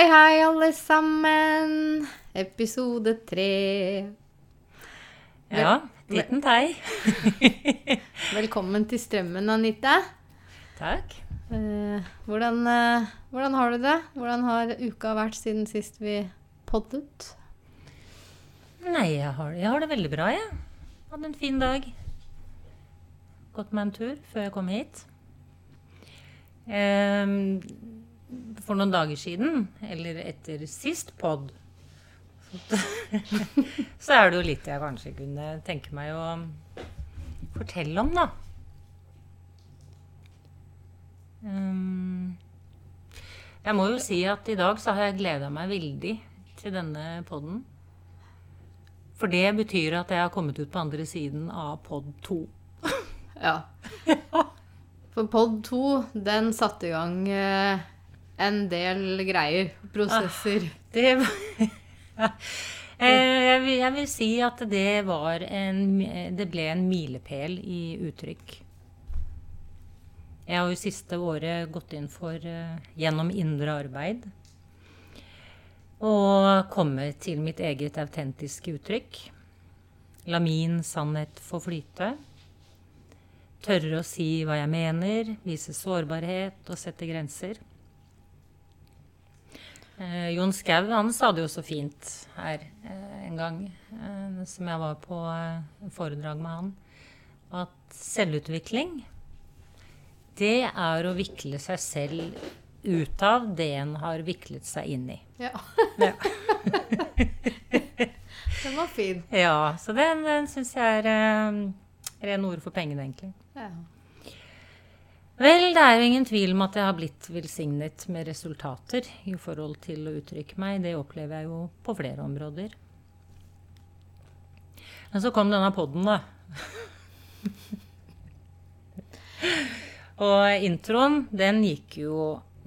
Hei, hei, alle sammen. Episode tre. Ja, liten tei. Velkommen til Strømmen, Anita. Takk. Eh, hvordan, eh, hvordan har du det? Hvordan har uka vært siden sist vi poddet? Nei, jeg har, jeg har det veldig bra, jeg. Hadde en fin dag. Gått meg en tur før jeg kom hit. Ehm, for noen dager siden, eller etter sist pod, så er det jo litt jeg kanskje kunne tenke meg å fortelle om, da. Ehm, jeg må jo si at i dag så har jeg gleda meg veldig til denne poden. For det betyr at jeg har kommet ut på andre siden av pod 2. Ja. For pod 2, den satte i gang eh, en del greier. Prosesser. Det Eh, jeg, vil, jeg vil si at det var en Det ble en milepæl i uttrykk. Jeg har jo siste året gått inn for eh, gjennom indre arbeid. Og kommet til mitt eget autentiske uttrykk. La min sannhet få flyte. Tørre å si hva jeg mener, vise sårbarhet og sette grenser. Eh, Jon Skau han sa det jo så fint her eh, en gang eh, som jeg var på eh, foredrag med han, at selvutvikling, det er å vikle seg selv ut av det en har viklet seg inn i. Ja. Ja, Den var fin. ja så den, den syns jeg er eh, ren ord for pengene, egentlig. Ja. Vel, det er jo ingen tvil om at jeg har blitt velsignet med resultater i forhold til å uttrykke meg. Det opplever jeg jo på flere områder. Men så kom denne podden, da. Og introen, den gikk jo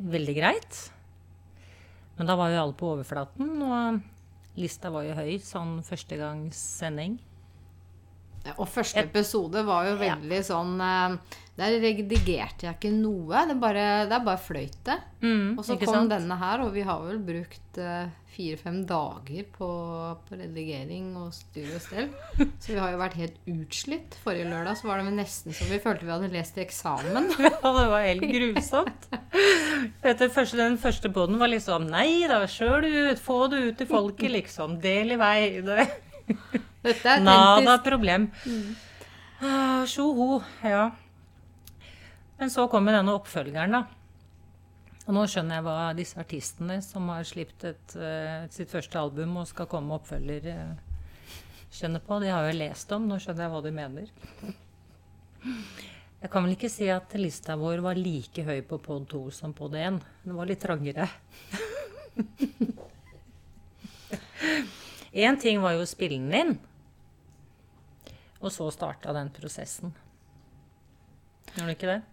veldig greit. Men da var jo alle på overflaten, og lista var jo høy sånn førstegangssending. Ja, Og første episode var jo Ja. veldig sånn eh, Der redigerte jeg ikke noe. Det bare, der bare fløyte. Mm, Og så kom sant? denne her, og vi har vel brukt eh, fire-fem dager på, på redigering og styr og stell. Så vi har jo vært helt utslitt. Forrige lørdag så var det nesten som vi følte vi hadde lest i eksamen. Ja, det var helt grusomt. Første, den første poden var liksom Nei da, sjøl det ut, få det ut til folket, liksom. Del i vei. Det. Dette er Nada problem. Ah, Tjoho. Ja. Men så kommer denne oppfølgeren, da. Og nå skjønner jeg hva disse artistene som har sluppet et, eh, sitt første album og skal komme med oppfølger, eh, skjønner på. De har jo lest om. Nå skjønner jeg hva de mener. Jeg kan vel ikke si at lista vår var like høy på pod 2 som pod 1. Den var litt trangere. Én ting var jo å spille den inn. Og så starta den prosessen. Gjorde den ikke det?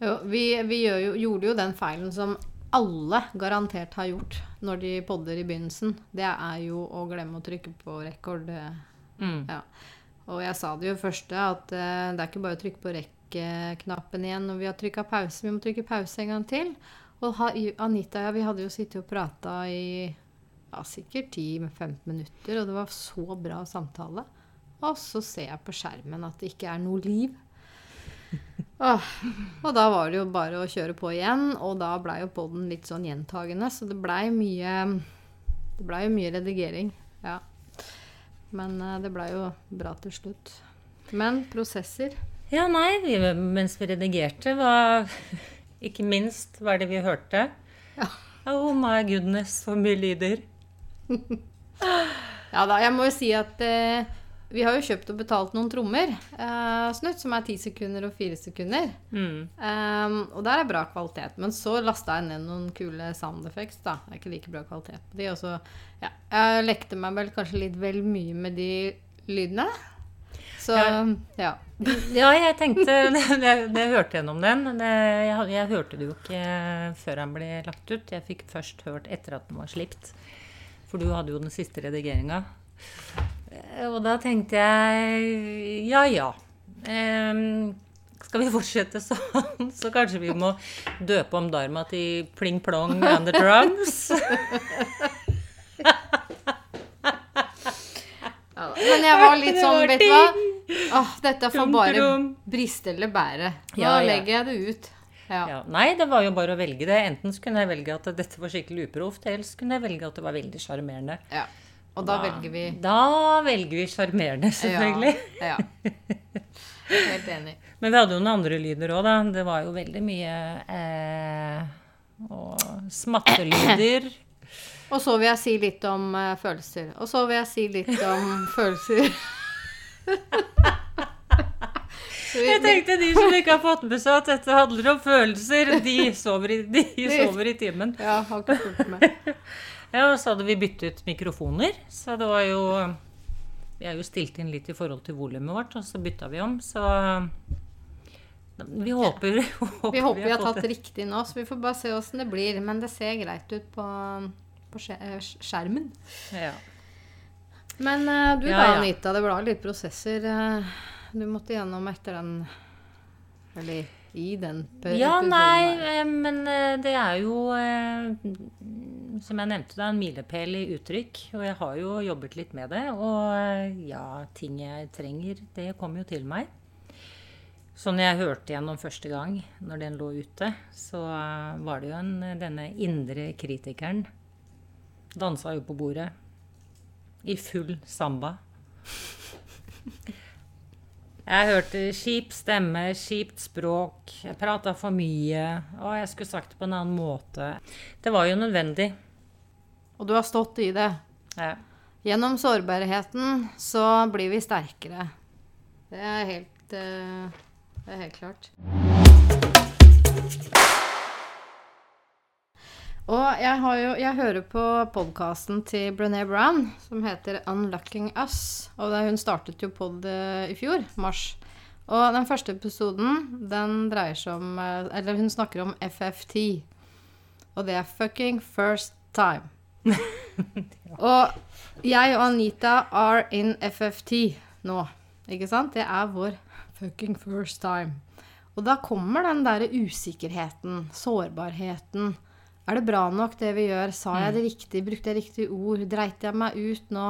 Jo, vi vi jo, gjorde jo den feilen som alle garantert har gjort når de podder i begynnelsen. Det er jo å glemme å trykke på rekord. eh, Mm. Ja. Og jeg sa det jo første, at uh, det er ikke bare å trykke på rekk-knappen igjen når vi har trykka pause. Vi må trykke pause en gang til. Og ha, Anita og jeg, vi hadde jo sittet og prata i ja, sikkert 10-15 minutter, og det var så bra samtale. Og så ser jeg på skjermen at det ikke er noe liv. Åh, og da var det jo bare å kjøre på igjen, og da blei jo poden litt sånn gjentagende, så det blei mye Det blei jo mye redigering. Ja. Men eh, det blei jo bra til slutt. Men prosesser Ja, nei, vi, mens vi redigerte, var ikke minst hva er det vi hørte. Ja. Oh my goodness, så mye lyder. Ja da, jeg må jo si at eh, vi har jo kjøpt og betalt noen trommer. Eh, snutt, som er ti sekunder og fire sekunder. Mm. Um, og der er bra kvalitet. Men så lasta jeg ned noen kule sound effects. da. Det er ikke like bra kvalitet på de. Og så, ja, jeg lekte meg vel kanskje litt vel mye med de lydene. Så Ja. ja. Ja, jeg tenkte Jeg, jeg hørte gjennom den. Det, jeg, jeg hørte det jo ikke før den ble lagt ut. Jeg fikk først hørt etter at den var slipt. For du hadde jo den siste redigeringa. Og da tenkte jeg ja ja. Um, Skal vi fortsette sånn, så kanskje vi må døpe om Dharma til Pling Plong and the Drums? Ja, men jeg var litt sånn, vet du hva? Åh, dette får bare briste eller bære. Nå Ja, ja. legger jeg det ut. Ja. Ja, nei, det var jo bare å velge det. Enten så kunne jeg velge at dette var skikkelig uproft, eller så kunne jeg velge at det var veldig sjarmerende. ja. Og da velger vi Da velger vi sjarmerende, selvfølgelig. Ja. ja. Helt enig. Men vi hadde jo noen andre lyder òg, da. Det var jo veldig mye eh, og smattelyder. Og så vil jeg si litt om eh, følelser. Og så vil jeg si litt om følelser. Jeg tenkte de som ikke har fått med seg at dette handler om følelser, de sover i, de sover i timen. Ja, har ikke fulgt med. Ja, og så hadde vi byttet mikrofoner, så det var jo Vi er jo stilt inn litt i forhold til volumet vårt, og så bytta vi om, så Vi håper, Vi håper vi har tatt riktig nå, så vi får bare se åssen det blir. Men det ser greit ut på, på eh, skjermen. Ja. Men eh, du Ja, da. Anita. Det ble litt prosesser eh, du måtte gjennom etter den Eller i den pe- Ja, nei, eh, men eh, det er jo eh, Som jeg nevnte, det er en milepæl i uttrykk. Og jeg har jo jobbet litt med det. Og ja, ting jeg trenger, det kommer jo til meg. Så når jeg hørte gjennom første gang, når den lå ute, så var det jo en, denne indre kritikeren. Dansa jo på bordet. I full samba. Jeg hørte kjip stemme, kjipt språk, jeg prata for mye, og jeg skulle sagt det på en annen måte. Det var jo nødvendig. Og du har stått i det. Ja. Gjennom sårbarheten så blir vi sterkere. Det er helt, eh, det er helt klart. Og jeg, har jo, jeg hører på podkasten til Brené Brown som heter 'Unlocking Us'. Og det, hun startet jo pod i fjor, mars. Og den første episoden, den dreier seg om eh, Eller hun snakker om FFT. Og det er 'fucking first time'. Og jeg og Anita are in FFT nå. Ikke sant? Det er vår fucking first time. Og da kommer den derre usikkerheten, sårbarheten. Er det bra nok, det vi gjør? Sa jeg det riktig? Brukte jeg riktige ord? Dreit jeg meg ut nå?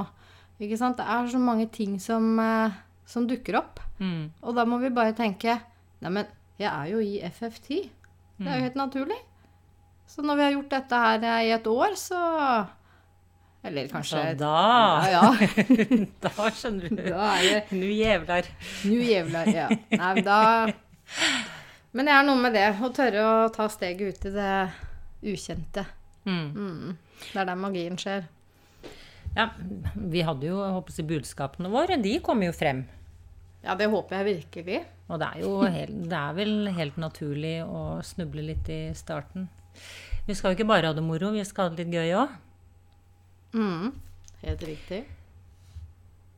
Ikke sant? Det er så mange ting som, eh, som dukker opp. Mm. Og da må vi bare tenke Neimen, jeg er jo i FFT. Det er jo helt naturlig. Så når vi har gjort dette her eh, i et år, så Eller kanskje Så da Ja, ja. Da skjønner du. Da er det Nu jævlar. Nu jævlar, ja. Nei, da Men det er noe med det. Å tørre å ta steget ut i det ukjente. Mm. Mm. Det er der magien skjer. Ja, vi hadde jo, håper jeg, budskapene våre, de kommer jo frem. Ja, det håper jeg virkelig. Og det er jo helt, det er vel helt naturlig å snuble litt i starten. Vi skal jo ikke bare ha det moro, vi skal ha det litt gøy òg. Mm. Helt riktig.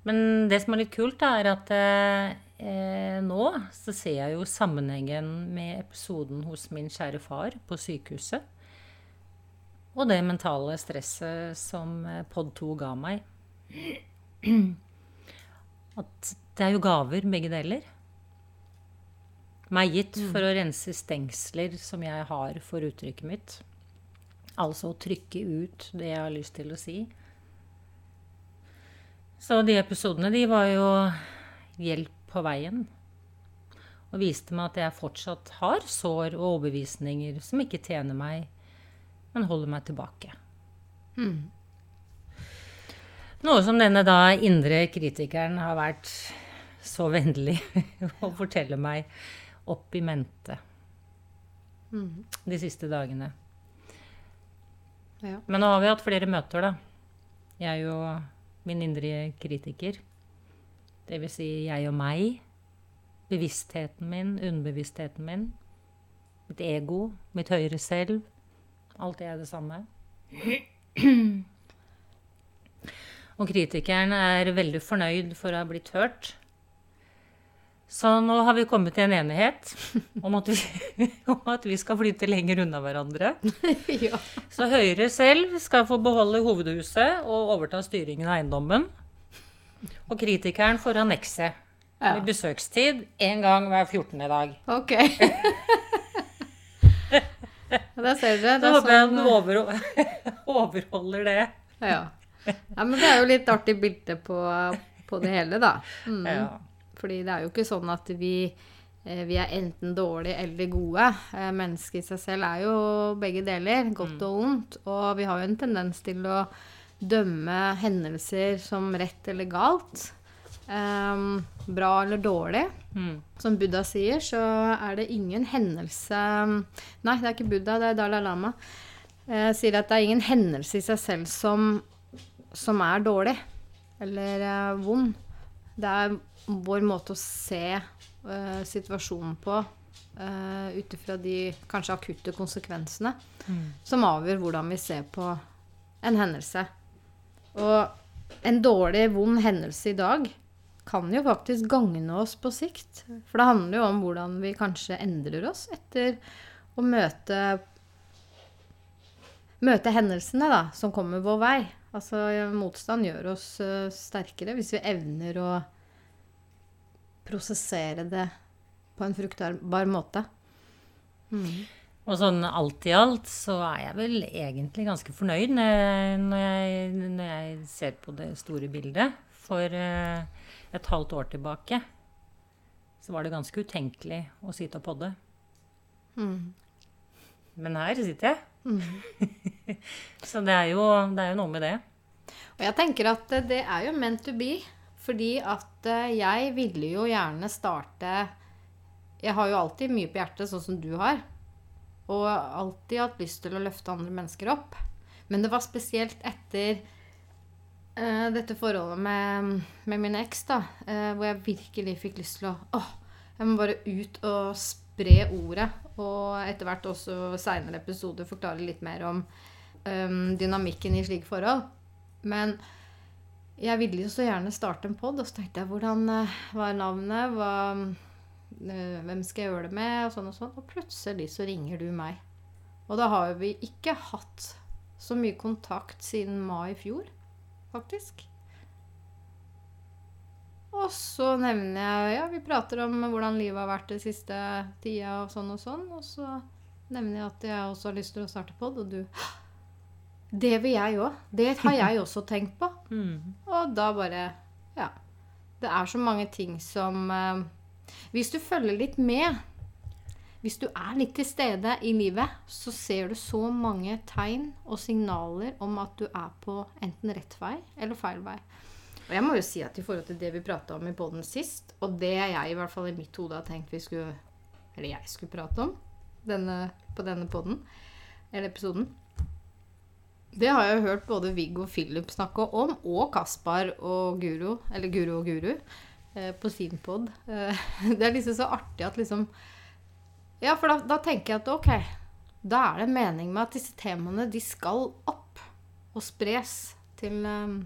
Men det som er litt kult, er at eh, nå så ser jeg jo sammenhengen med episoden hos min kjære far på sykehuset. Og det mentale stresset som eh, Pod 2 ga meg. At det er jo gaver, begge deler. Meg gitt for å rense stengsler som jeg har for uttrykket mitt. Altså å trykke ut det jeg har lyst til å si. Så de episodene, de var jo hjelp på veien. Og viste meg at jeg fortsatt har sår og overbevisninger som ikke tjener meg, men holder meg tilbake. Noe som denne da indre kritikeren har vært så vennlig å fortelle meg opp i mente de siste dagene. Ja. Men nå har vi hatt flere møter, da. Jeg og min indre kritiker. Det vil si jeg og meg. Bevisstheten min, underbevisstheten min. Mitt ego, mitt høyere selv. Det er det samme. Og kritikeren er veldig fornøyd for å ha blitt hørt. Så nå har vi kommet til en enighet om at vi, om at vi skal flytte lenger unna hverandre. ja. Så Høyre selv skal få beholde hovedhuset og overta styringen av eiendommen. Og kritikeren får annekse Ja. Med besøkstid én gang hver 14. dag. Ok. Der ser dere. Da er håper jeg den over, overholder det. ja. ja, men det er jo litt artig bilde på, på det hele, da. Mm. Ja. Fordi det er jo ikke sånn at vi, eh, vi er enten dårlige eller gode. Eh, Mennesket i seg selv er jo begge deler, godt og vondt. Og vi har jo en tendens til å dømme hendelser som rett eller galt. Ehm, bra eller dårlig. Mm. Som Buddha sier, så er det ingen hendelse Nei, det er ikke Buddha, det er Dalai Lama. Uh, sier at det er ingen hendelse i seg selv som, som er dårlig eller uh, vond. Det er vår måte å se uh, situasjonen på uh, ut ifra de kanskje akutte konsekvensene Mm. som avgjør hvordan vi ser på en hendelse. Og en dårlig, vond hendelse i dag kan jo faktisk gagne oss på sikt. For det handler jo om hvordan vi kanskje endrer oss etter å møte Møte hendelsene da, som kommer vår vei. Altså, motstand gjør oss uh, sterkere hvis vi evner å prosessere det på en fruktbar måte. Mm. Og sånn alt i alt så er jeg vel egentlig ganske fornøyd når jeg, når jeg, ser på det store bildet. For eh, et halvt år tilbake så var det ganske utenkelig å sitte og podde. Mm. Men her sitter jeg. Mm. så det er, jo, det er jo noe med det. Og jeg tenker at det er jo meant to be. Fordi at eh, jeg ville jo gjerne starte Jeg har jo alltid mye på hjertet, sånn som du har. Og alltid hatt lyst til å løfte andre mennesker opp. Men det var spesielt etter eh, dette forholdet med, med min eks, da. uh, hvor jeg virkelig fikk lyst til å Åh, jeg må bare ut og spre ordet. Og etter hvert også seinere episoder forklare litt mer om um, dynamikken i slike forhold. Men jeg ville jo så gjerne starte en pod, og så tenkte jeg hvordan eh, Hva er navnet? Hva, hvem skal jeg gjøre det med? Og sånn og sånn. Og plutselig så ringer du meg. Og da har vi ikke hatt så mye kontakt siden mai i fjor, faktisk. Og så nevner jeg Ja, vi prater om hvordan livet har vært det siste tida, og sånn og sånn. Og så nevner jeg at jeg også har lyst til å starte pod, og du Det vil jeg òg. Det har jeg også tenkt på. Mm. Og da bare Ja. Det er så mange ting som eh, Hvis du følger litt med, hvis du er litt til stede i livet, så ser du så mange tegn og signaler om at du er på enten rett vei eller feil vei. Og jeg må jo si at i forhold til det vi prata om i poden sist, og det jeg i hvert fall i mitt hode har tenkt vi skulle Eller jeg skulle prate om denne, på denne poden, eller episoden det har jeg jo hørt både Viggo og Philip snakke om, og Kaspar og Guro, eller Guro og Guru, eh, på sin pod. Eh, det er liksom så artig at liksom Ja, for da, da tenker jeg at ok, da er det en mening med at disse temaene, de skal opp og spres til um,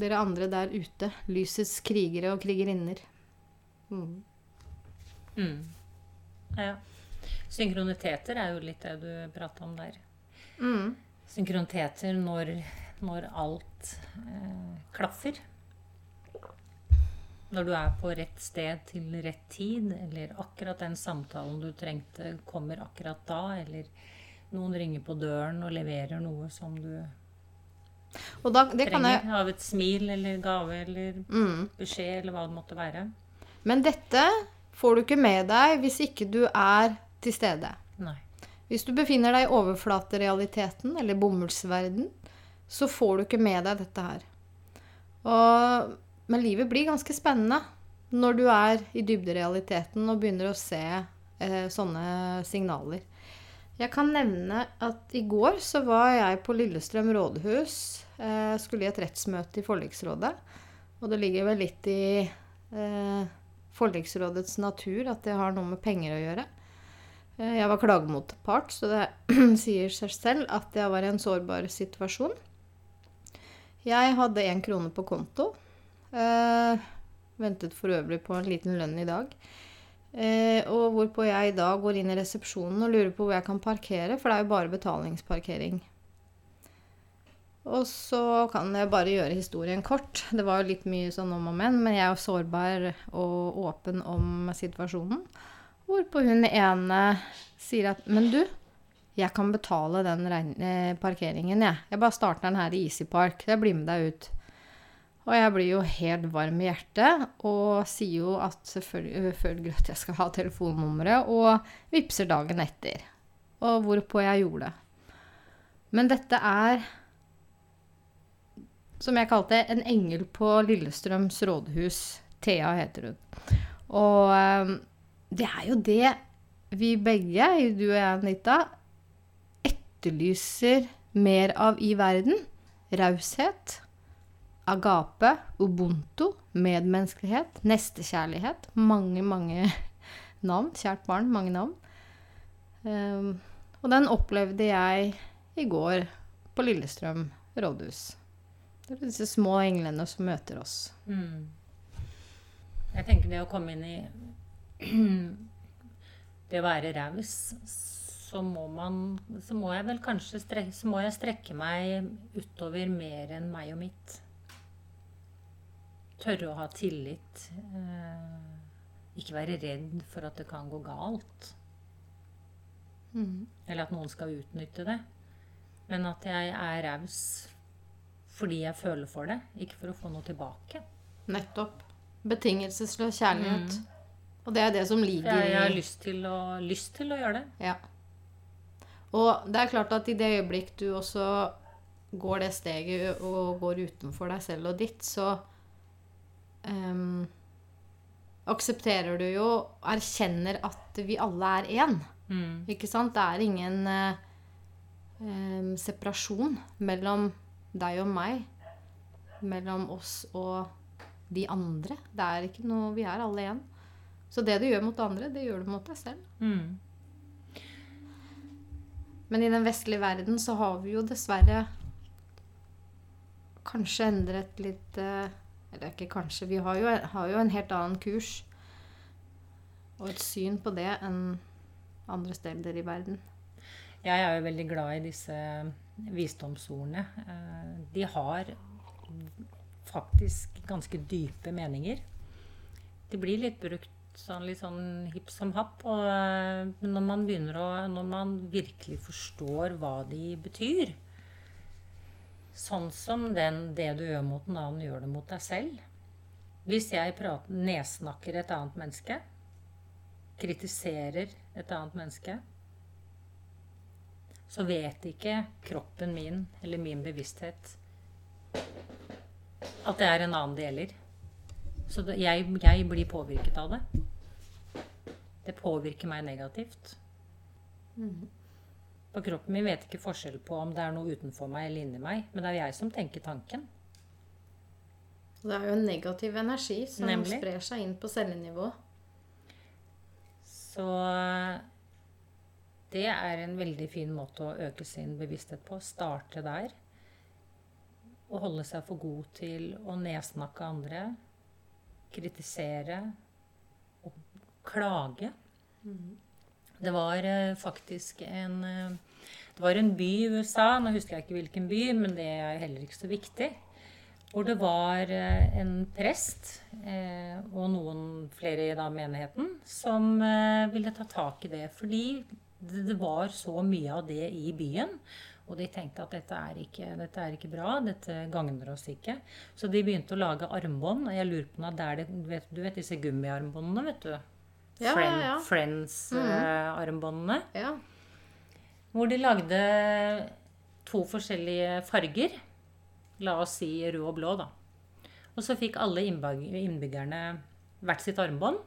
dere andre der ute. Lysets krigere og krigerinner. Mm. Mm. Ja. Synkroniteter er jo litt det du prata om der. Mm. Synkroniteter når, når alt eh, klaffer. Når du er på rett sted til rett tid, eller akkurat den samtalen du trengte, kommer akkurat da, eller noen ringer på døren og leverer noe som du da, det kan trenger. jeg Av et smil eller gave eller mm. beskjed eller hva det måtte være. Men dette får du ikke med deg hvis ikke du er til stede. Nei. Hvis du befinner deg i overflaterealiteten, eller bomullsverden, så får du ikke med deg dette her. Og, men livet blir ganske spennende når du er i dybderealiteten og begynner å se eh, sånne signaler. Jeg kan nevne at i går så var jeg på Lillestrøm rådhus. Eh, skulle i et rettsmøte i forliksrådet. Og det ligger vel litt i eh, forliksrådets natur at det har noe med penger å gjøre. Eh, Jeg var klagemotpart, så det sier seg selv at jeg var i en sårbar situasjon. Jeg hadde én krone på konto. Eh, ventet for øvrig på en liten lønn i dag. Eh, og hvorpå jeg da går inn i resepsjonen og lurer på hvor jeg kan parkere, for det er jo bare betalingsparkering. Og så kan jeg bare gjøre historien kort. Det var jo litt mye sånn om og men, men jeg er jo sårbar og åpen om situasjonen. Hvorpå hun ene sier at Men du, jeg kan betale den eh, parkeringen, jeg. Jeg bare starter den her i Easy Park. Jeg blir med deg ut. Og jeg blir jo helt varm i hjertet og sier jo at selvfølgelig selvfølgelig at jeg skal ha telefonnummeret, og vippser dagen etter. Og hvorpå jeg gjorde det. Men dette er, som jeg kalte en engel på Lillestrøms rådhus. Thea heter hun. Og eh, det er jo det vi begge, du og jeg, Anita, etterlyser mer av i verden. Raushet. Agape, ubuntu, medmenneskelighet, nestekjærlighet. Mange, mange navn. Kjært barn, mange navn. Um, og den opplevde jeg i går på Lillestrøm rådhus. Det er disse små englene som møter oss. Mm. Jeg tenker det å komme inn i det å være raus, så må man Så må jeg vel kanskje strekke, så må jeg strekke meg utover mer enn meg og mitt. Tørre å ha tillit. Eh, ikke være redd for at det kan gå galt. Eller at noen skal utnytte det. Men at jeg er raus fordi jeg føler for det, ikke for å få noe tilbake. Nettopp. Betingelsesløs kjærlighet. Og det er det som ligger Jeg, jeg har lyst til, å, lyst til å gjøre det. Ja. Og det er klart at i det øyeblikk du også går det steget og går utenfor deg selv og ditt, så em, aksepterer du jo Erkjenner at vi alle er én. Mm. Ikke sant? Det er ingen em, separasjon mellom deg og meg. Mellom oss og de andre. Det er ikke noe Vi er alle én. Så det du gjør mot andre, det gjør du mot deg selv. Mm. Men i den vestlige verden så har vi jo dessverre kanskje endret litt eh, Eller ikke kanskje, vi har jo, har jo en helt annen kurs og et syn på det enn andre steder i verden. Jeg er jo veldig glad i disse visdomsordene. Eh, De har faktisk ganske dype meninger. De blir litt brukt sånn litt sånn hipp som happ. Og eh, når man begynner å Når man virkelig forstår hva de betyr Sånn som den 'det du gjør mot en annen, gjør det mot deg selv'. Hvis jeg prater, nedsnakker et annet menneske, kritiserer et annet menneske, så vet ikke kroppen min eller min bevissthet at det er en annen det gjelder. Så jeg, jeg blir påvirket av det. Det påvirker meg negativt. For kroppen min vet ikke forskjell på om det er noe utenfor meg eller inni meg, men det er jeg som tenker tanken. Det er jo en negativ energi som Nemlig. sprer seg inn på cellenivå. Så det er en veldig fin måte å øke sin bevissthet på. Starte der. Og holde seg for god til å nedsnakke andre. Kritisere. Og klage. Det var eh, faktisk en eh, Det var en by i USA, nå husker jeg ikke hvilken by, men det er heller ikke så viktig. Hvor det var eh, en prest eh, og noen flere i menigheten som eh, ville ta tak i det. Fordi det, var så mye av det i byen. Og de tenkte at dette er, ikke, dette er ikke bra, dette gagner oss ikke. Så de begynte å lage armbånd. Og jeg lurer på om det er det, du vet, du vet disse gummiarmbåndene, vet du? Ja, Friend, ja, ja. Friends-armbåndene. Ja. Hvor de lagde to forskjellige farger. La oss si rød og blå, da. Og så fikk alle innbyggerne hvert sitt armbånd.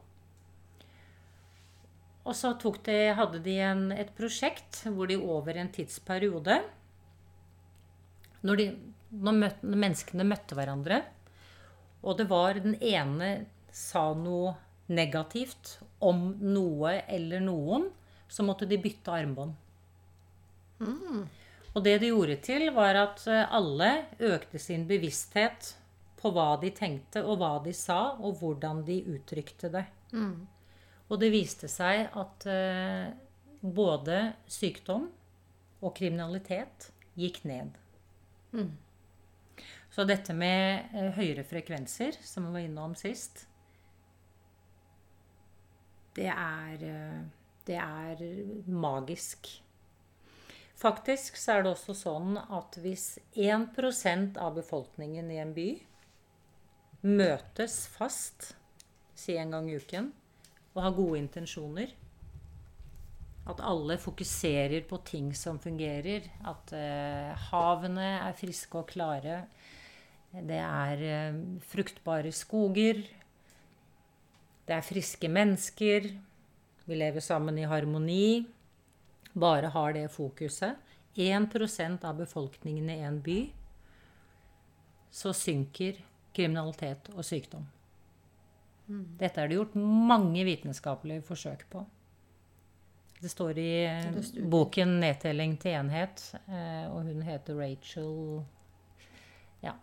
Og så de, hadde de en, et prosjekt hvor de over en tidsperiode Når, de, når, møt, når menneskene møtte hverandre, og det var den ene sa noe negativt om noe eller noen, så måtte de bytte armbånd. Og det de gjorde til, var at eh, alle økte sin bevissthet på hva de tenkte, og hva de sa, og hvordan de uttrykte det. Og det viste seg at eh, både sykdom og kriminalitet gikk ned. Så dette med eh, høyere frekvenser, som vi var innom sist, det er, eh, det er magisk. Faktisk så er det også sånn at hvis 1% av befolkningen i en by møtes fast, si en gang i uken, og har gode intensjoner, at alle fokuserer på ting som fungerer, at eh, havene er friske og klare, det er eh, fruktbare skoger, det er friske mennesker, vi lever sammen i harmoni, bare har det fokuset. 1% av befolkningen i en by, så synker kriminalitet og sykdom. Dette er det gjort mange vitenskapelige forsøk på. Det står i boken 'Nedtelling til enhet', eh, og hun heter Rachel Ja.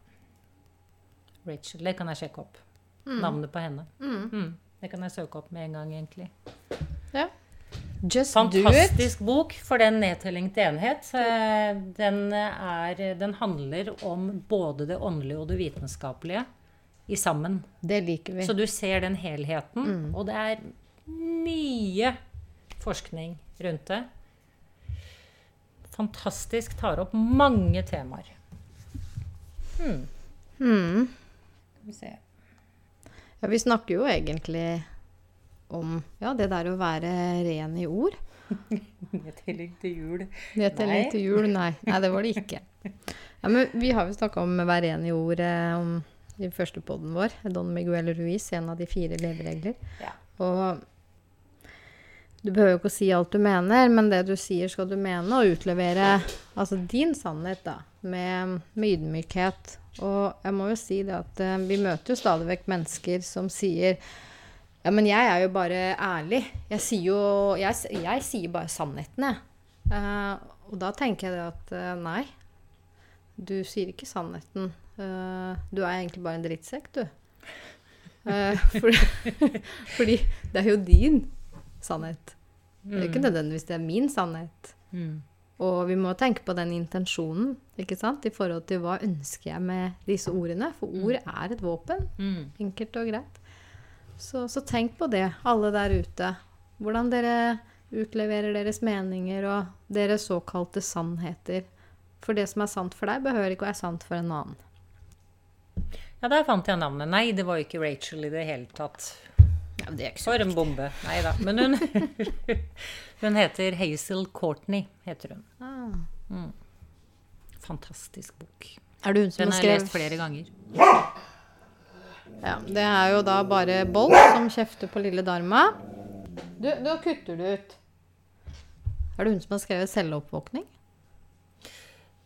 Rachel. Det kan jeg sjekke opp. Navnet på henne. Mm. Det kan jeg søke opp med en gang, egentlig. Just. Fantastisk bok for den nedtelling til enhet. Eh, Den, er, den handler om både det åndelige og det vitenskapelige i sammen. Det liker vi. Så du ser den helheten, og det er mye forskning rundt det. Fantastisk. Tar opp mange temaer. Hmm. Hmm. Skal vi se. Ja, vi snakker jo egentlig om ja, det der å være ren i ord. Nedtelling til jul. Nedtelling til jul, nei. Nei, det var det ikke. Ja, men vi har jo snakka om å være ren i ord eh, om, i første podden vår. Don Miguel Ruiz, en av de fire leveregler. Ja. Og du behøver jo ikke å si alt du mener, men det du sier, skal du mene, og utlevere altså din sannhet, da, med, med ydmykhet. Og jeg må jo si det at eh, vi møter jo stadig vekk mennesker som sier ja, men jeg er jo bare ærlig. Jeg sier jo Jeg, jeg sier bare sannheten, jeg. Uh, og da tenker jeg det at uh, nei. Du sier ikke sannheten. Uh, du er egentlig bare en drittsekk, du. Eh, fordi, fordi det er jo din sannhet. Det er ikke nødvendigvis det er min sannhet. Mm. Og vi må tenke på den intensjonen ikke sant? i forhold til hva ønsker jeg med disse ordene. For ord er et våpen. Mm. Enkelt og greit. Så, så tenk på det, alle der ute. Hvordan dere utleverer deres meninger og deres såkalte sannheter. For det som er sant for deg, behøver ikke å være sant for en annen. Ja, der fant jeg navnet. Nei, det var jo ikke Rachel i det hele tatt. Ja, det er ikke For en bombe. Nei da. Men hun, hun heter Hazel Courtney, heter hun. ah. Fantastisk bok. Er det hun som Den har har jeg lest flere ganger. Ja, Det er jo da bare Bolt som kjefter på lille Dharma. Du, da kutter du ut. Er det hun som har skrevet 'Selvoppvåkning'?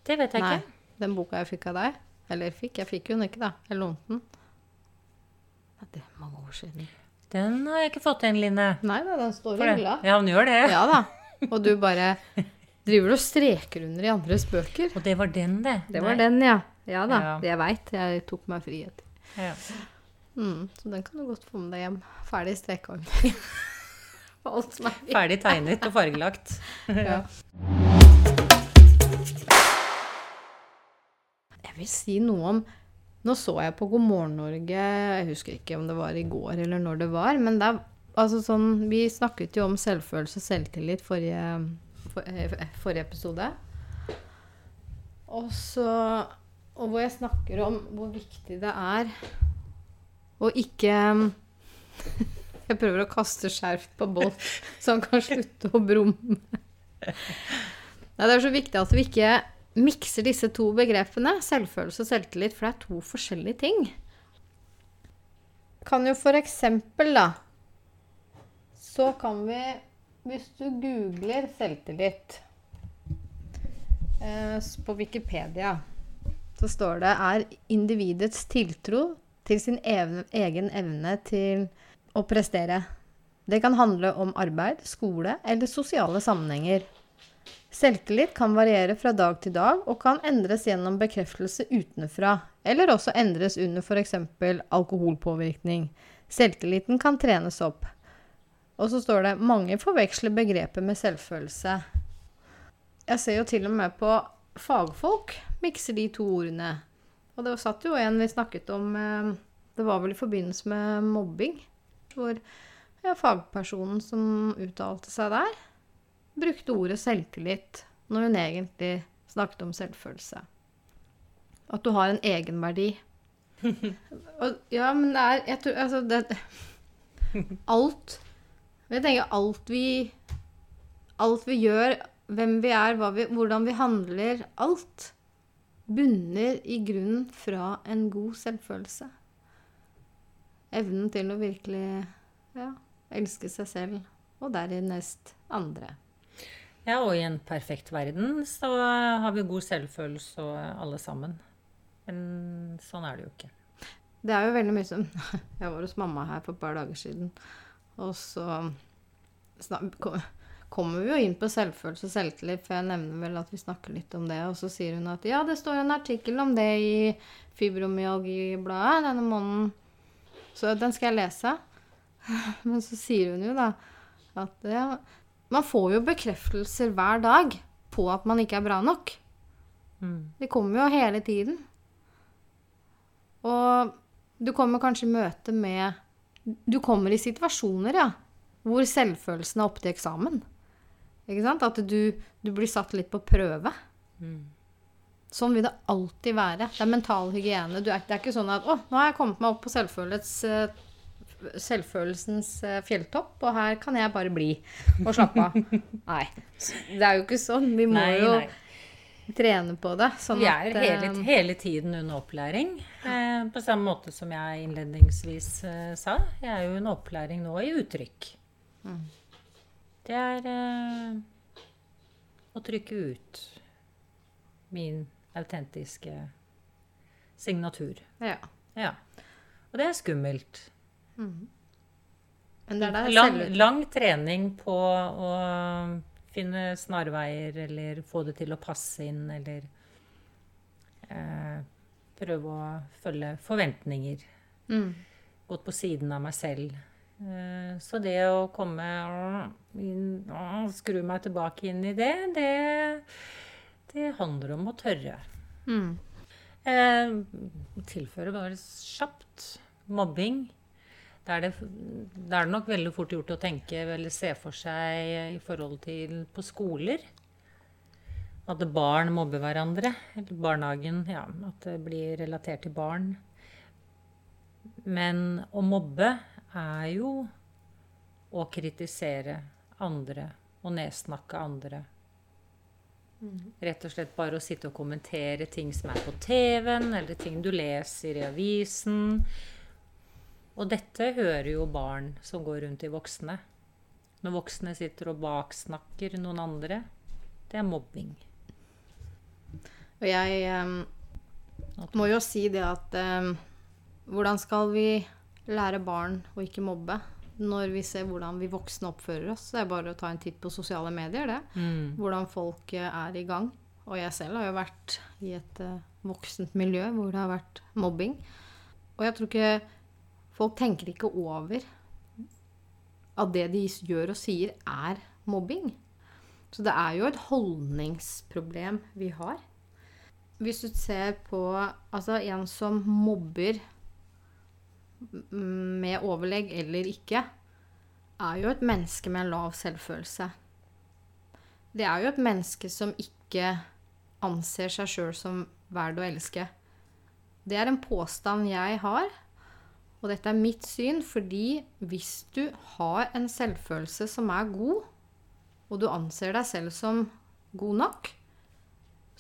Det vet jeg Nei. ikke. Den boka jeg fikk av deg. Eller fikk. Jeg fikk jo den ikke, da. Jeg lånte den. Ja, det er mange år siden. Den har jeg ikke fått igjen, Line. Nei da, den står i hylla. Ja, den gjør det. Ja da. Og du bare driver og streker under i andres bøker. Og det var den, det. Det var Nei. den, ja. Ja da. Ja. Jeg veit. Jeg tok meg frihet. Ja. Mm, så den kan du godt få med deg hjem. Ferdig er viktig. Ferdig tegnet og fargelagt. Ja. Jeg vil si noe om Nå så jeg på God morgen Norge, jeg husker ikke om det var i går eller når det var, men det er altså sånn Vi snakket jo om selvfølelse og selvtillit forrige, for, eh, forrige episode. Og så Og hvor jeg snakker om hvor viktig det er å ikke Jeg prøver å kaste skjerf på Bolt, så han kan slutte å brumme. Nei, det er så viktig at vi ikke mikser disse to begrepene, selvfølelse og selvtillit, for det er to forskjellige ting. Kan jo for eksempel, da Så kan vi Hvis du googler selvtillit eh, på Wikipedia, så står det er individets tiltro til sin evne, egen evne til å prestere. Det kan handle om arbeid, skole eller sosiale sammenhenger. Selvtillit kan variere fra dag til dag og kan endres gjennom bekreftelse utenfra, eller også endres under f.eks. alkoholpåvirkning. Selvtilliten kan trenes opp. Og så står det mange forveksler begrepet med selvfølelse. Jeg ser jo til og med på fagfolk mikser de to ordene. Og det satt jo en vi snakket om eh, Det var vel i forbindelse med mobbing. Hvor ja, fagpersonen som uttalte seg der, brukte ordet selvtillit når hun egentlig snakket om selvfølelse. At du har en egenverdi. Og, ja, men det er Jeg tror altså det Alt Jeg tenker alt vi Alt vi gjør, hvem vi er, vi, hvordan vi handler, alt bunner i grunnen fra en god selvfølelse. Evnen til å virkelig ja, elske seg selv, og dernest andre. Ja, og i en perfekt verden så har vi god selvfølelse alle sammen. Men sånn er det jo ikke. Det er jo veldig mye som Jeg var hos mamma her for et par dager siden, og så kommer vi jo inn på selvfølelse og selvtillit, for jeg nevner vel at vi snakker litt om det. Og så sier hun at ja, det står en artikkel om det i Fibromyalgibladet denne måneden. Så den skal jeg lese. Men så sier hun jo da at ja, man får jo bekreftelser hver dag på at man ikke er bra nok. Mm. Det kommer jo hele tiden. Og du kommer kanskje i møte med Du kommer i situasjoner, ja, hvor selvfølelsen er oppe til eksamen. Ikke sant? At du, du blir satt litt på prøve. Mm. Sånn vil det alltid være. Det er mental hygiene. Er, det er ikke sånn at 'Å, nå har jeg kommet meg opp på selvfølelsens eh, fjelltopp, og her kan jeg bare bli og slappe av'. nei. Det er jo ikke sånn. Vi må nei, jo nei. trene på det. Sånn vi er at, hele, eh, hele, tiden under opplæring. Eh, på samme måte som jeg innledningsvis eh, sa. Jeg er jo under opplæring nå i uttrykk. Mm. Det er eh, å trykke ut min autentiske signatur. Ja. ja. Og det er skummelt. Mm. Men det er der lang, lang trening på å finne snarveier, eller få det til å passe inn, eller eh, prøve å følge forventninger. Mm. Gått på siden av meg selv. Eh, så det å komme og skru meg tilbake inn i det, det, det handler om å tørre. Mm. Eh, tilføre bare kjapt mobbing. Da er, det, da er det nok veldig fort gjort å tenke eller se for seg i forhold til på skoler. At barn mobber hverandre. Eller barnehagen. Ja, at det blir relatert til barn. Men å mobbe er jo å kritisere andre og nedsnakke andre. Mm. Rett og slett bare å sitte og kommentere ting som er på TV-en, eller ting du leser i avisen. Og dette hører jo barn som går rundt i voksne. Når voksne sitter og baksnakker noen andre. Det er mobbing. Og jeg um, må jo si det at um, Hvordan skal vi lære barn å ikke mobbe. Når vi ser hvordan vi voksne oppfører oss. Det er bare å ta en titt på sosiale medier, det. Mm. Hvordan folk eh, er i gang. Og jeg selv har jo vært i et uh, voksent miljø hvor det har vært mobbing. Og jeg tror ikke Folk tenker ikke over at det de gjør og sier, er mobbing. Så det er jo et holdningsproblem vi har. Hvis du ser på altså en som mobber med overlegg eller ikke, er jo et menneske med en lav selvfølelse. Det er jo et menneske som ikke anser seg sjøl som verd å elske. Det er en påstand jeg har, og dette er mitt syn, fordi hvis du har en selvfølelse som er god, og du anser deg selv som god nok,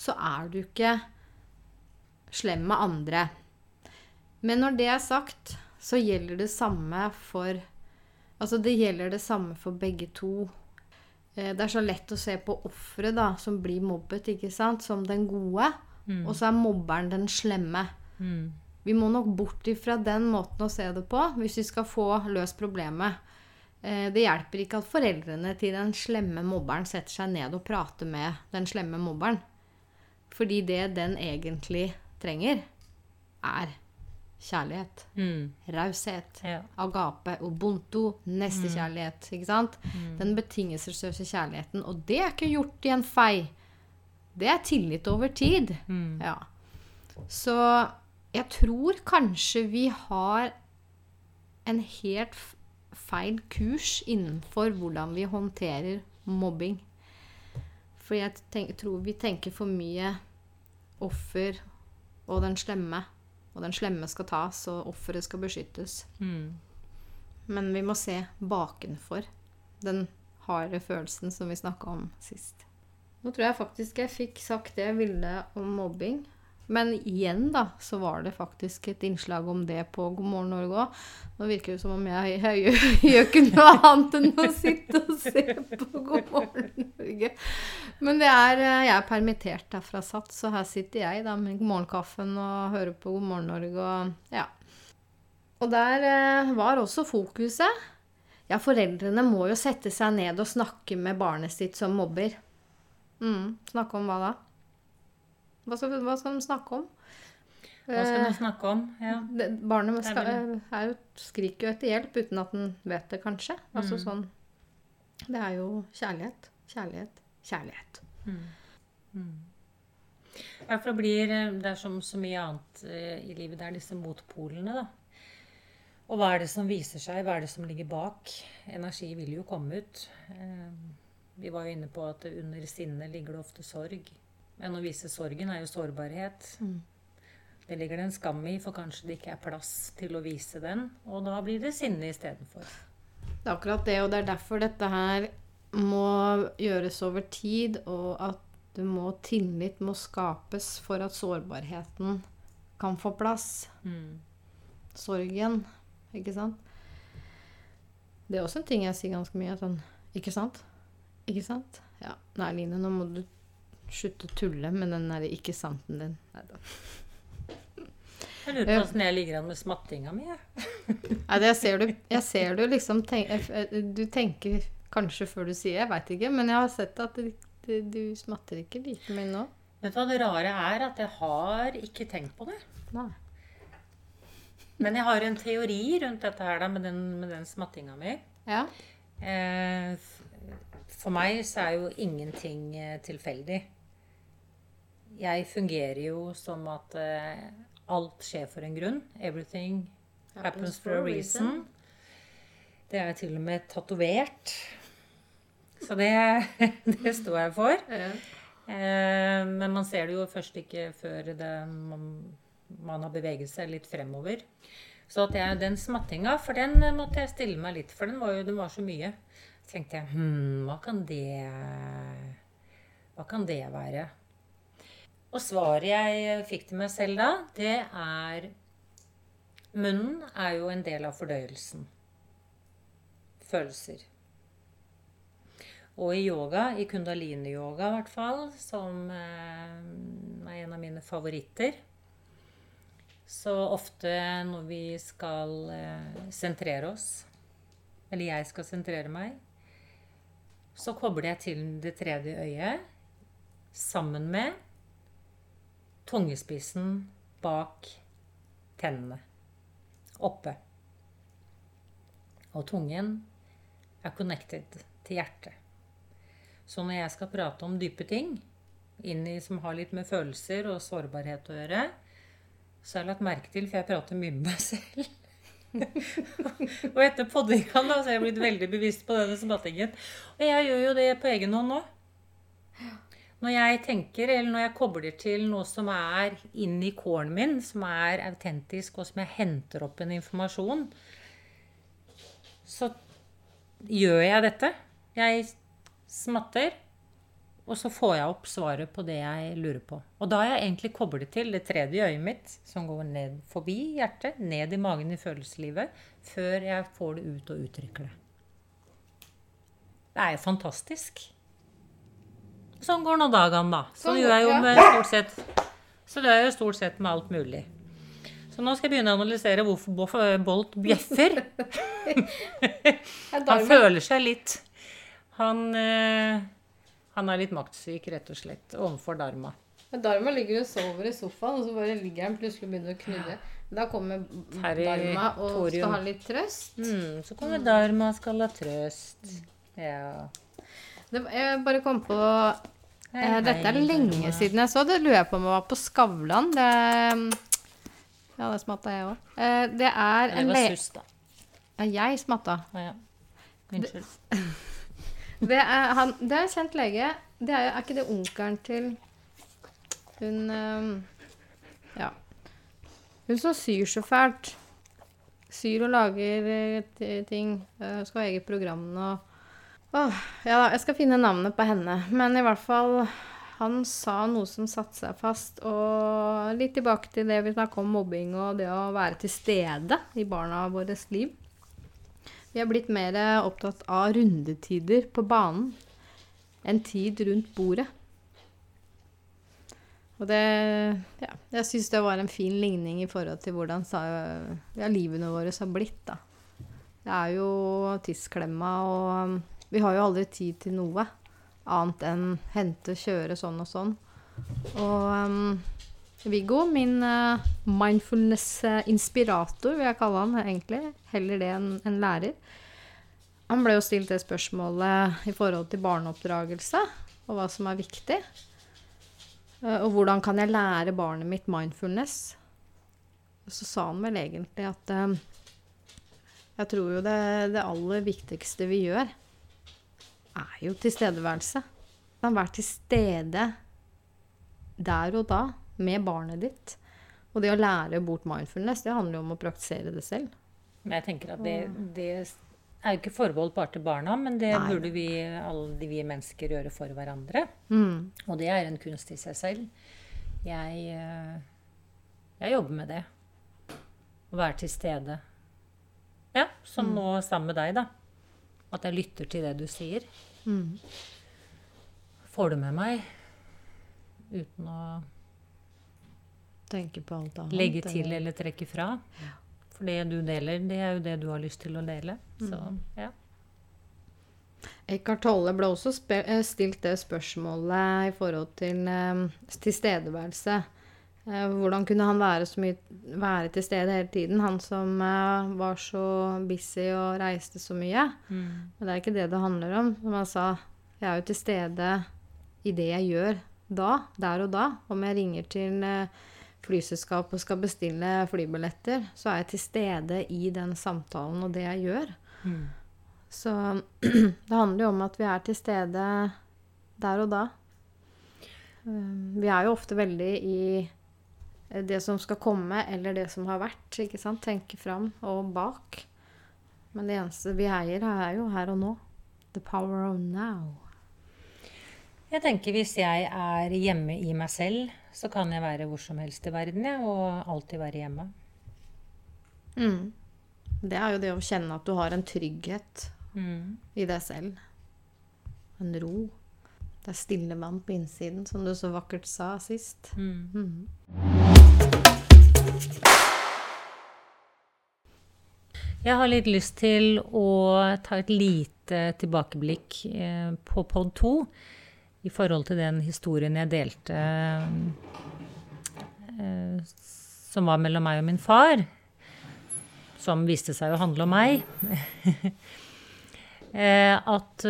så er du ikke slem med andre. Men når det er sagt, så gjelder det samme for Altså, det gjelder det samme for begge to. Eh, det er så lett å se på offeret som blir mobbet, ikke sant, som den gode. Mm. Og så er mobberen den slemme. Mm. Vi må nok bort ifra den måten å se det på hvis vi skal få løst problemet. Eh, det hjelper ikke at foreldrene til den slemme mobberen setter seg ned og prater med den slemme mobberen. Fordi det den egentlig trenger, er kjærlighet. Mm. Raushet. Ja. Agape. Ubuntu. Nestekjærlighet. Mm. Ikke sant? Mm. Den betingelsesløse kjærligheten. Og det er ikke gjort i en fei. Det er tillit over tid. Mm. Ja. Så Jeg tror kanskje vi har en helt feil kurs innenfor hvordan vi håndterer mobbing. For jeg tenk, tror vi tenker for mye offer og den slemme. Og den slemme skal tas, og offeret skal beskyttes. Mm. Men vi må se bakenfor den harde følelsen som vi snakka om sist. Nå tror jeg faktisk jeg fikk sagt det jeg ville om mobbing. Men igjen, da, så var det faktisk et innslag om det på God morgen Norge òg. Nå virker det som om jeg, jeg, gjør, gjør ikke noe annet enn å sitte og se på God morgen Norge. Men det er, eh, jeg er permittert derfra satt, så her sitter jeg da med morgenkaffen og hører på God morgen Norge og ja. Og der eh, var også fokuset Ja, foreldrene må jo sette seg ned og snakke med barnet sitt som mobber. Mm, snakke om hva da? Hva skal, hva skal de snakke om? Hva skal de snakke om? Ja. barnet skal, er jo, skriker jo etter hjelp uten at den vet det, kanskje. Altså Mm. sånn Det er jo kjærlighet. Kjærlighet. Kjærlighet. Mm. Mm. Hvert det blir eh, Det er som så mye annet eh, i livet. Det er disse motpolene, da. Og hva er det som viser seg? Hva er det som ligger bak? Energi vil jo komme ut. Eh, Vi var jo inne på at under sinnet ligger det ofte sorg. Men å vise sorgen er jo sårbarhet. Det ligger det en skam i, for kanskje det ikke er plass til å vise den. Og da blir det sinne istedenfor. Det er akkurat det, og det er derfor dette her må gjøres over tid, og at du må, tillit må skapes for at sårbarheten kan få plass. Mm. Sorgen, ikke sant? Det er også en ting jeg sier ganske mye. Sånn, ikke sant? Ikke sant? Ja. Nei, Line, nå må du slutte å tulle med den der ikke santen din. Neida. Jeg lurer på åssen jeg ligger an med smattinga mi. jeg. Nei, det ser du, jeg ser du liksom tenk, Du tenker kanskje før du sier Jeg veit ikke, men jeg har sett at det, du smatter ikke like mye nå. Vet du hva det rare er? At jeg har ikke tenkt på det. Nei. Men jeg har en teori rundt dette her da, med den, med den smattinga mi. Ja. Eh, for meg så er jo ingenting eh, tilfeldig. Jeg fungerer jo som at uh, alt skjer for en grunn. Everything happens for a reason. Det er til og med tatovert. Så det, det står jeg for. Eh, men man ser det jo først ikke før det, man, man har beveget seg litt fremover. Så at jeg, den smattinga, for den måtte jeg stille meg litt, for den var jo den var så mye. Så tenkte jeg hm, hva kan det Hva kan det være? Og svaret jeg fikk til meg selv da, det er Munnen er jo en del av fordøyelsen. Følelser. Og i yoga, i kundalini-yoga i hvert fall, som eh, er en av mine favoritter Så ofte når vi skal eh, sentrere oss, eller jeg skal sentrere meg, så kobler jeg til det tredje øyet sammen med tungespissen bak tennene. Oppe. Og tungen er connected til hjertet. Så når jeg skal prate om dype ting, inni som har litt med følelser og sårbarhet å gjøre, så har jeg lagt merke til, for jeg prater mye med meg selv. og etter så har jeg blitt veldig bevisst på denne smattingen. Og jeg gjør jo det på egen hånd nå. Når jeg tenker, eller når jeg kobler til noe som er inni kålen min, som er autentisk, og som jeg henter opp en informasjon, så gjør jeg dette. Jeg smatter, og så får jeg opp svaret på det jeg lurer på. Og da har jeg egentlig koblet til det tredje øyet mitt, som går ned forbi hjertet, ned i magen i følelseslivet, før jeg får det ut og uttrykker det. Det er jo fantastisk. Sånn går nå dagene, da. Sånn Sånn gjør jeg jo med stort sett Så det er jo stort sett med alt mulig. Så nå skal jeg begynne å analysere hvorfor Bolt bjeffer. Han føler seg litt Han, øh, han er litt maktsyk, rett og slett, overfor Dharma. Men Dharma ligger og sover i sofaen, og så bare ligger han plutselig og begynner å knurre. Da kommer Dharma og Torium. skal ha litt trøst. Mm, så kommer Dharma og skal ha trøst. Ja. Det, jeg bare kom på eh, Dette er lenge siden jeg så det. Lurer jeg på om jeg var på Skavlan. Det, Ja, det smatta jeg òg. Eh, det er Det var le... sus, da. Ja, jeg smatta. Ja, ja. Unnskyld. Det er, han, det er en kjent lege. Det er, er ikke det onkelen til hun um, Ja. Hun som syr så fælt. Syr og lager eh, ting. Uh, skal ha eget program nå. Åh, ja, jeg skal finne navnet på henne. Men i hvert fall Han sa noe som satte seg fast. Og litt tilbake til det vi snakka om mobbing og det å være til stede i barna våres liv. Vi er blitt mer opptatt av rundetider på banen enn tid rundt bordet. Og det Ja, jeg syns det var en fin ligning i forhold til hvordan ja, livene våre har blitt, da. Det er jo tidsklemma, og vi har jo aldri tid til noe annet enn hente, kjøre, sånn og sånn. Og um, Viggo, min uh, mindfulness-inspirator, vil jeg kalle han egentlig, heller det enn en lærer, han ble jo stilt det spørsmålet i forhold til barneoppdragelse og hva som er viktig. Uh, Og hvordan kan jeg lære barnet mitt mindfulness? Så sa han vel egentlig at uh, jeg tror jo det, det aller viktigste vi gjør, er jo tilstedeværelse. Du kan være til stede der og da med barnet ditt. Og det å lære bort mindfulness, det handler jo om å praktisere det selv. Men jeg tenker at det, det er jo ikke forbeholdt bare til barna, men det Nei. burde vi, alle vi mennesker gjøre for hverandre. Mm. Og det er en kunst i seg selv. Jeg, eh, jeg jobber med det. Å være til stede. Ja, som nå sammen med deg, da. At jeg lytter til det du sier. Mm. Får det med meg uten å Tenke på alt annet. legge til eller- eller trekke fra. For det du deler, det er jo det du har lyst til å dele. Så ja. Eckhart Tolle ble også eh, stilt det spørsmålet i forhold til um, tilstedeværelse. Eh, hvordan kunne han være, så mye, være til stede hele tiden, han som eh, var så busy og reiste så mye? Men det er ikke det det handler om. Som han sa, jeg er jo til stede i det jeg gjør da, der og da. Om jeg ringer til eh, flyselskap og skal bestille flybilletter, så er jeg til stede i den samtalen og det jeg gjør. Mm. Så det handler jo om at vi er til stede der og da. Vi er jo ofte veldig i det som skal komme, eller det som har vært. ikke sant? Tenke fram og bak. Men det eneste vi eier, er jo her og nå. The power of now. Jeg tenker hvis jeg er hjemme i meg selv, så kan jeg være hvor som helst i verden, jeg, og alltid være hjemme. Mm. Det er jo det å kjenne at du har en trygghet Mm. i deg selv. En ro. Det er stille vann på innsiden, som du så vakkert sa sist. Mm. Mm. Jeg har litt lyst til å ta et lite tilbakeblikk eh, på pod 2 i forhold til den historien jeg delte eh, som var mellom meg og min far, som viste seg å handle om meg. eh, at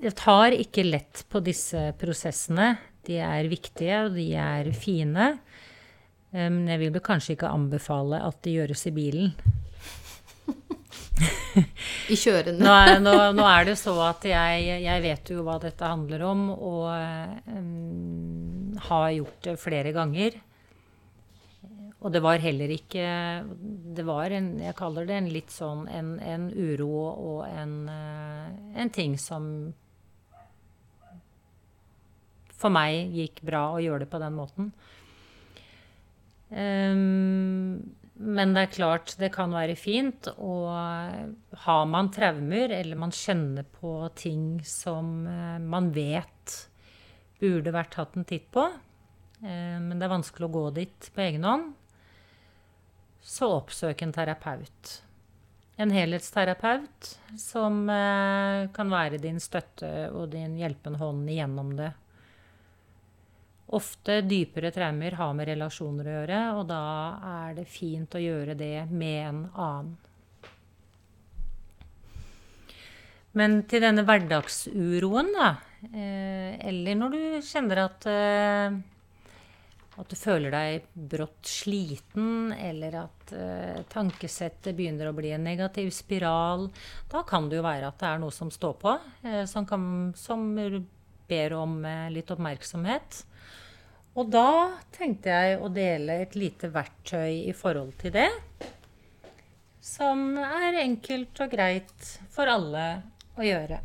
jeg tar ikke lett på disse prosessene. De er viktige, og de er fine. Eh, Men jeg vil kanskje ikke anbefale at det gjøres i bilen. I kjørende. Nå er, nå, nå er det så at jeg, jeg vet jo hva dette handler om, og um, har gjort det flere ganger. Og det var heller ikke Det var en Jeg kaller det en litt sånn en, en uro og en, eh, en ting som for meg gikk bra å gjøre det på den måten. Um, men det er klart, det kan være fint. Og har man traumer, eller man kjenner på ting som eh, man vet burde vært tatt en titt på, eh, men det er vanskelig å gå dit på egen hånd, så oppsøk en terapeut. En helhetsterapeut som eh, kan være din støtte og din hjelpende hånd igjennom det. Ofte dypere traumer har med relasjoner å gjøre, og da er det fint å gjøre det med en annen. Men til denne hverdagsuroen, da, eh, eller når du kjenner at, eh, at du føler deg brått sliten, eller at eh, tankesettet begynner å bli en negativ spiral, da kan det jo være at det er noe som står på, eh, som, kan, som, ber om eh, litt oppmerksomhet. Og da tenkte jeg å dele et lite verktøy i forhold til det. Som er enkelt og greit for alle å gjøre.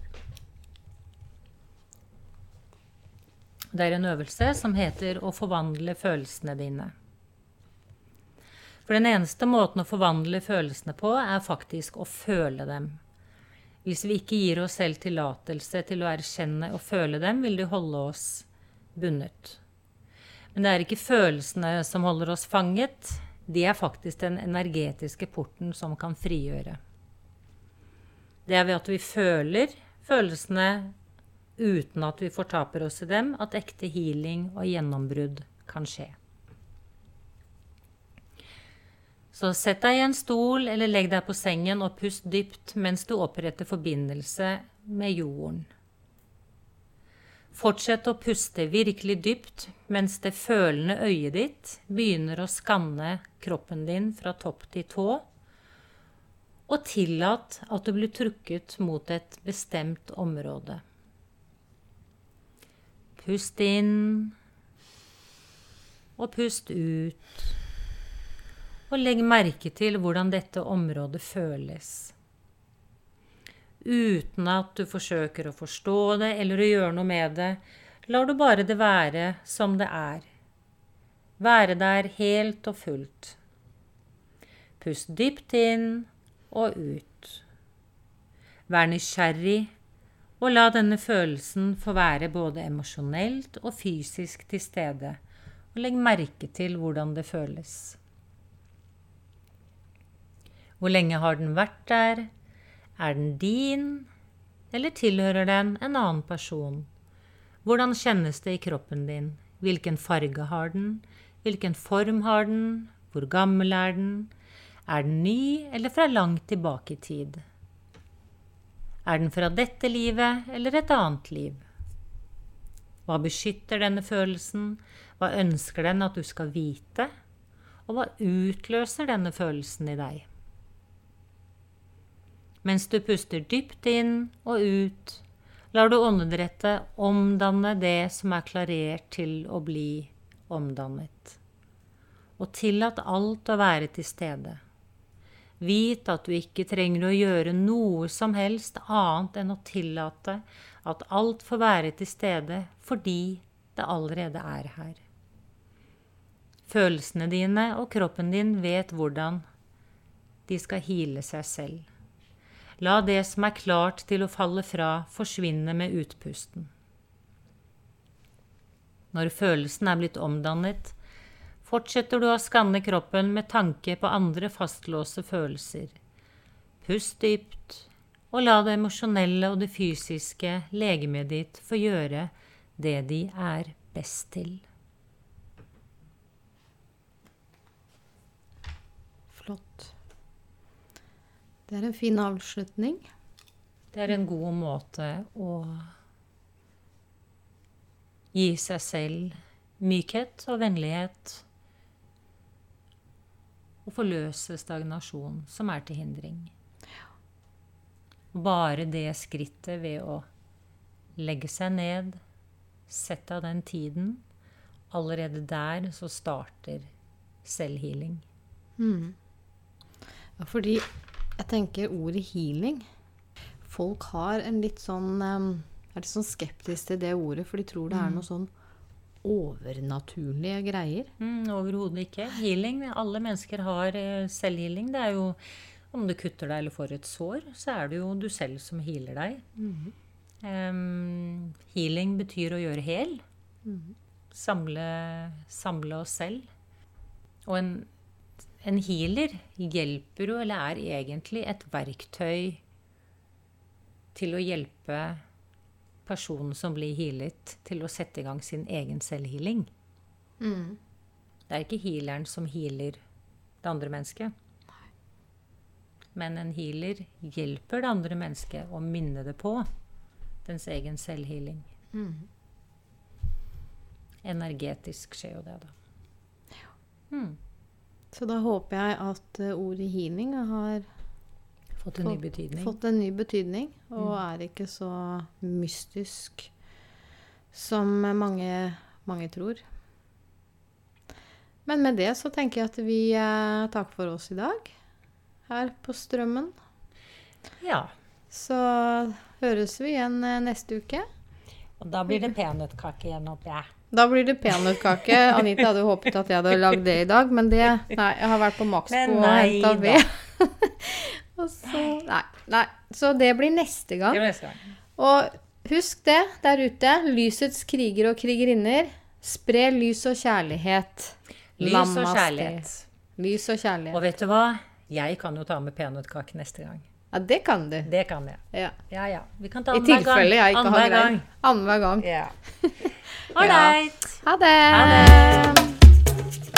Det er en øvelse som heter å forvandle følelsene dine. For den eneste måten å forvandle følelsene på, er faktisk å føle dem. Hvis vi ikke gir oss selv tillatelse til å erkjenne og føle dem, vil de holde oss bundet. Men det er ikke følelsene som holder oss fanget. De er faktisk den energetiske porten som kan frigjøre. Det er ved at vi føler følelsene uten at vi fortaper oss i dem, at ekte healing og gjennombrudd kan skje. Så sett deg i en stol eller legg deg på sengen og pust dypt mens du oppretter forbindelse med jorden. Fortsett å puste virkelig dypt mens det følende øyet ditt begynner å skanne kroppen din fra topp til tå, og tillat at du blir trukket mot et bestemt område. Pust inn og pust ut. Og legg merke til hvordan dette området føles. Uten at du forsøker å forstå det eller å gjøre noe med det, lar du bare det være som det er. Være der helt og fullt. Pust dypt inn og ut. Vær nysgjerrig og la denne følelsen få være både emosjonelt og fysisk til stede, og legg merke til hvordan det føles. Hvor lenge har den vært der? Er den din, eller tilhører den en annen person? Hvordan kjennes det i kroppen din? Hvilken farge har den? Hvilken form har den? Hvor gammel er den? Er den ny eller fra langt tilbake i tid? Er den fra dette livet eller et annet liv? Hva beskytter denne følelsen? Hva ønsker den at du skal vite? Og hva utløser denne følelsen i deg? Mens du puster dypt inn og ut, lar du åndedrettet omdanne det som er klarert til å bli omdannet. Og tillat alt å være til stede. Vit at du ikke trenger å gjøre noe som helst annet enn å tillate at alt får være til stede fordi det allerede er her. Følelsene dine og kroppen din vet hvordan de skal hile seg selv. La det som er klart til å falle fra, forsvinne med utpusten. Når følelsen er blitt omdannet, fortsetter du å skanne kroppen med tanke på andre fastlåste følelser. Pust dypt, og la det emosjonelle og det fysiske legemet ditt få gjøre det de er best til. Flott. Det er en fin avslutning. Det er en god måte å gi seg selv mykhet og vennlighet og forløse stagnasjon som er til hindring. Bare det skrittet ved å legge seg ned, sette av den tiden Allerede der så starter selvhealing. Mm. Ja, fordi jeg tenker ordet healing Folk har en litt sånn um, er litt sånn skeptisk til det ordet, for de tror det er mm. noe sånn overnaturlige greier? Mm, Overhodet ikke. Healing. Alle mennesker har eh, selvhealing. Det er jo om du kutter deg eller får et sår, så er det jo du selv som healer deg. Mm. Um, healing betyr å gjøre hel. Mm. Samle, samle, oss selv. Og en, en healer hjelper jo, eller er egentlig et verktøy til å hjelpe personen som blir healet, til å sette i gang sin egen selvhealing. Mm. Det er ikke healeren som healer det andre mennesket. Men en healer hjelper det andre mennesket å minne det på dens egen selvhealing. Mm. Energetisk skjer jo det, da. Ja. Mm. Så da håper jeg at eh, ordet healing har Fått en ny betydning. fått en ny betydning, og er ikke så mystisk som mange, mange tror. Men med det så tenker jeg at vi eh, takker for oss i dag her på Strømmen. Ja. Så høres vi igjen eh, neste uke. Og da blir det peanøttkake igjen, håper jeg. Da blir det peanøttkake. Anita hadde håpet at jeg hadde lagd det i dag, men det Nei, jeg har vært på Maxbo og henta ved. og så nei, nei. Så det blir neste gang. Det blir neste gang. Og husk det der ute. Lysets kriger og krigerinner. Spre lys og kjærlighet. Lys og kjærlighet. Lys og kjærlighet. Og vet du hva? Jeg kan jo ta med peanøttkake neste gang. Ja, det kan du. Det kan jeg. Ja. Ja, ja. Vi kan ta I annenhver gang. tilfelle jeg ikke har greie. Annenhver gang. Ja. Ålreit. Ja. Ha det. Ha det.